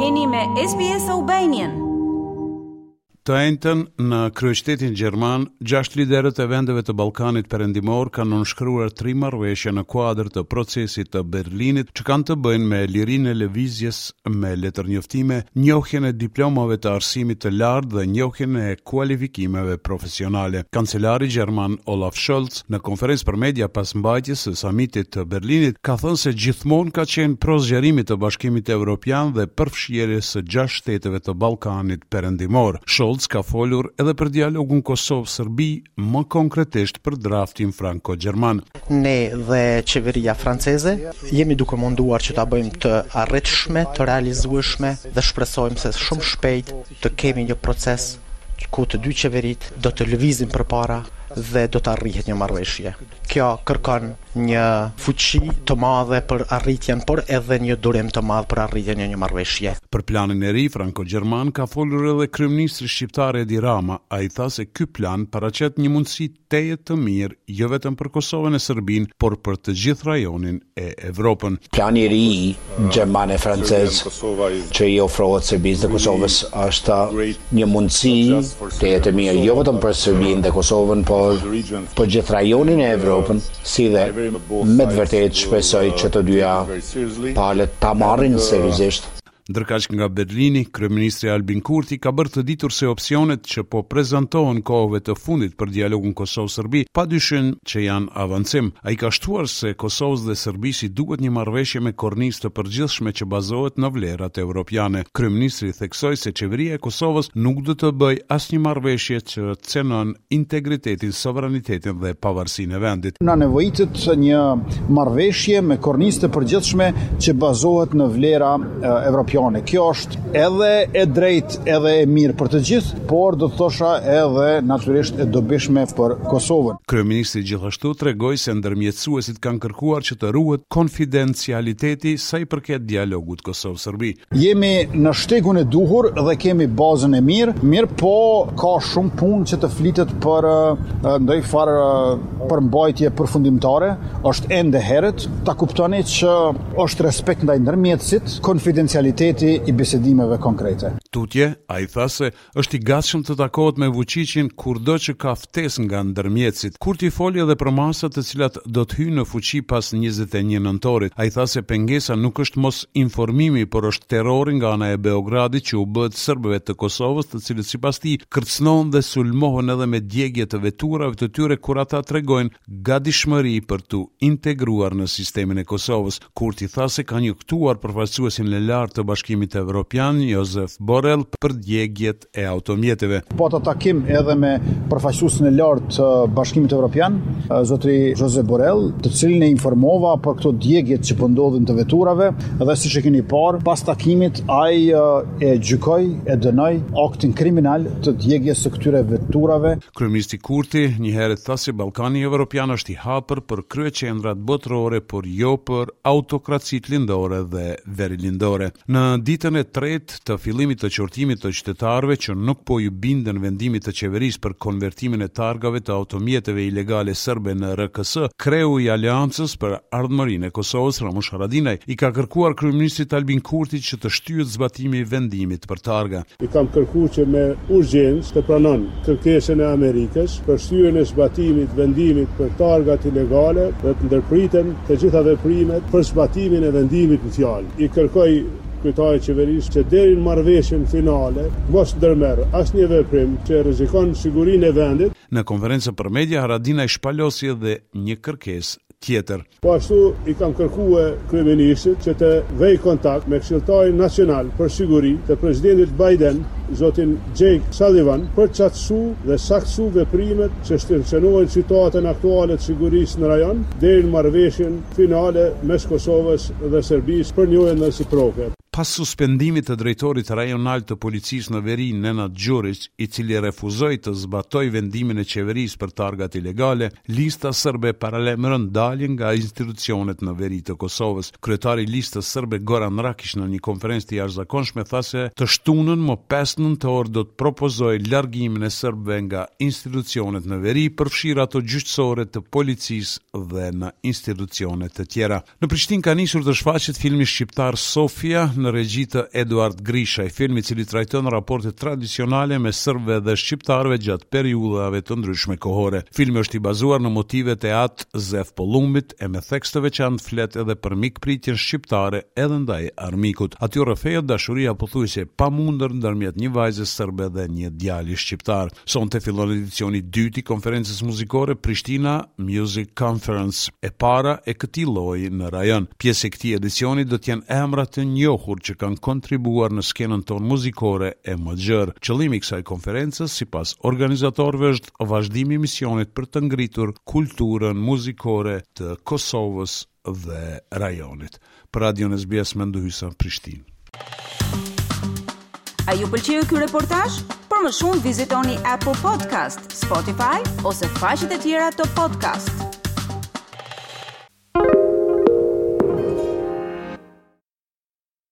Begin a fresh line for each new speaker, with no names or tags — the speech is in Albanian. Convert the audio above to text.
Jeni me SBS Albanian.
Të enjten në kryeqytetin gjerman, gjashtë liderët e vendeve të Ballkanit Perëndimor kanë nënshkruar tri marrëveshje në kuadër të procesit të Berlinit që kanë të bëjnë me lirinë e lëvizjes me letërnjoftime, njohjen e diplomave të arsimit të lartë dhe njohjen e kualifikimeve profesionale. Kancelari gjerman Olaf Scholz në konferencë për media pas mbajtjes së samitit të Berlinit ka thënë se gjithmonë ka qenë pro zgjerimit të Bashkimit Europian dhe përfshirjes së gjashtë shteteve të Ballkanit Perëndimor. Scholz ka folur edhe për dialogun Kosovë-Serbi, më konkretisht për draftin franko-gjerman.
Ne dhe qeveria franceze jemi duke munduar që ta bëjmë të arritshme, të realizueshme dhe shpresojmë se shumë shpejt të kemi një proces ku të dy qeveritë do të lëvizin përpara dhe do të arrihet një marrëveshje. Kjo kërkon një fuqi të madhe për arritjen, por edhe një durim të madh për arritjen e një marrëveshje.
Për planin e ri franko-gjerman ka folur edhe kryeministri shqiptar Edi Rama. Ai tha se ky plan paraqet një mundësi tejet të mirë jo vetëm për Kosovën e Serbinë, por për të gjithë rajonin e Evropën.
Plani i ri gjerman e francez që i ofrohet Serbisë dhe Kosovës është një mundësi tejet e mirë jo vetëm për Serbinë dhe Kosovën, por për gjithë rajonin e Evropën, si dhe me të vërtetë shpresoj që të dyja palët ta marrin seriozisht.
Ndërkaq nga Berlini, kryeministri Albin Kurti ka bërë të ditur se opsionet që po prezantohen kohëve të fundit për dialogun Kosovë-Serbi, padyshim që janë avancim. Ai ka shtuar se Kosovës dhe Serbisë i duhet një marrëveshje me kornizë të përgjithshme që bazohet në vlerat europiane. Kryeministri theksoi se Qeveria e Kosovës nuk do të bëjë asnjë marrëveshje që cenon integritetin, sovranitetin dhe pavarësinë e vendit.
Na nevojitet një marrëveshje me kornizë të përgjithshme që bazohet në vlera evropiane. Kjo është edhe e drejtë, edhe e mirë për të gjithë, por do të thosha edhe natyrisht e dobishme për Kosovën.
Kryeministri gjithashtu tregoi se ndërmjetësuesit kanë kërkuar që të ruhet konfidencialiteti sa i përket dialogut Kosovë-Serbi.
Jemi në shtegun e duhur dhe kemi bazën e mirë, mirëpo ka shumë punë që të flitet për ndonjëfarë përmbajtje përfundimtare, është ende herët, ta kuptoni që është respekt ndaj ndërmjetësit, konfidencialiteti i bisedimeve konkrete.
Tutje, ai tha se Është i gatshëm të takohet me Vuçiqin kurdo që ka ftesë nga ndërmjetësit. Kurti foli edhe për masat të cilat do të hyjnë në fuqi pas njëzet e një nëntorit. Ai tha se pengesa nuk është mos informimi, por është terrori nga ana e Beogradit që u bëhet sërbëve të Kosovës të cilët sipas tij kërcënohen dhe sulmohen edhe me djegie të veturave të tyre kur ata tregojnë gatishmëri për t'u integruar në sistemin e Kosovës. Kurti tha se ka njoftuar përfaqësuesin e lartë të Bashkimit Evropian, Josef Borrell për djegiet e automjeteve.
Pata takim edhe me përfaqësuesin e lartë të Bashkimit Evropian, zotri Josep Borrell, të cilin e informova për këto djegiet që po ndodhin të veturave dhe siç e keni parë, pas takimit ai e gjykoi, e dënoi aktin kriminal të djegies së këtyre veturave.
Kryeministri Kurti, njëherët tha se Ballkani Evropian është i hapër për kryeqendrat botërore por jo për autokracitë lindore dhe verilindore. Në ditën e tretë të fillimit të qortimit të qytetarëve që nuk po ju binden vendimit të qeverisë për konvertimin e targave të automjeteve ilegale sërbe në RKS, kreu i Aleancës për Ardhmërinë e Kosovës, Ramush Haradinaj, i ka kërkuar kryeministrit Albin Kurti që të shtyhet zbatimi i vendimit për targa.
I kam kërku që me urgjencë të pranon kërkesën e Amerikës për shtyrjen e zbatimit vendimit për targat ilegale dhe të ndërpriten të gjitha veprimet për zbatimin e vendimit në fjalë. I kërkoj Kryetarit Qeverisë që deri në marrëveshjen finale të mos ndërmerr asnjë veprim që e rrezikon sigurinë e vendit.
Në konferencë për media, Haradinaj shpalosi edhe një kërkesë tjetër.
Po ashtu i kam kërkue Kryeministrit që të vejë kontakt me Këshilltarin Nacional për Siguri të Presidentit Biden, zotin Jake Sullivan, për të qartësu dhe saktësu veprimet që shtensionojnë situatën aktuale të sigurisë në rajon deri në marrëveshjen finale mes Kosovës dhe Serbisë për njohjen reciproke.
Pas suspendimit të drejtorit rajonal të policisë në veri, Nenad Gjuriq, i cili refuzoi të zbatojë vendimin e qeverisë për targat ilegale, Lista Sërbe paralajmëron daljen nga institucionet në veri të Kosovës. Kryetari i Listës Sërbe, Goran Rakiq në një konferencë të jashtëzakonshme tha se të shtunën më pesë nëntor do të propozojë largimin e sërbëve nga institucionet në veri, përfshirë ato gjyqësore, të policisë dhe në institucione të tjera. Në Prishtinë ka nisur të shfaqet filmi shqiptar Sofia në regji të Eduard Grishaj, film i cili trajton raportet tradicionale mes sërbëve dhe shqiptarëve gjatë periudhave të ndryshme kohore. Filmi është i bazuar në motivet e At Zef Pëllumbit e me theks të veçantë flet edhe për mikpritjen shqiptare edhe ndaj armikut. Aty rrëfehet dashuria pothuajse e pamundër ndërmjet një vajze sërbe dhe një djali shqiptar. Sonte fillon edicioni i dytë i konferencës muzikore Prishtina Music Conference, e para e këtij lloji në rajon. Pjesë e këtij edicioni do të jenë emra të njohur që kanë kontribuar në skenën tonë muzikore e më gjerë. Qëllimi i kësaj konferencës, sipas organizatorëve, është vazhdimi i misionit për të ngritur kulturën muzikore të Kosovës dhe rajonit. Për Radion SBS Mendu Hysa, Prishtinë.
A ju pëlqeu ky reportazh? Për më shumë vizitoni Apple Podcast, Spotify ose faqet e tjera të podcast.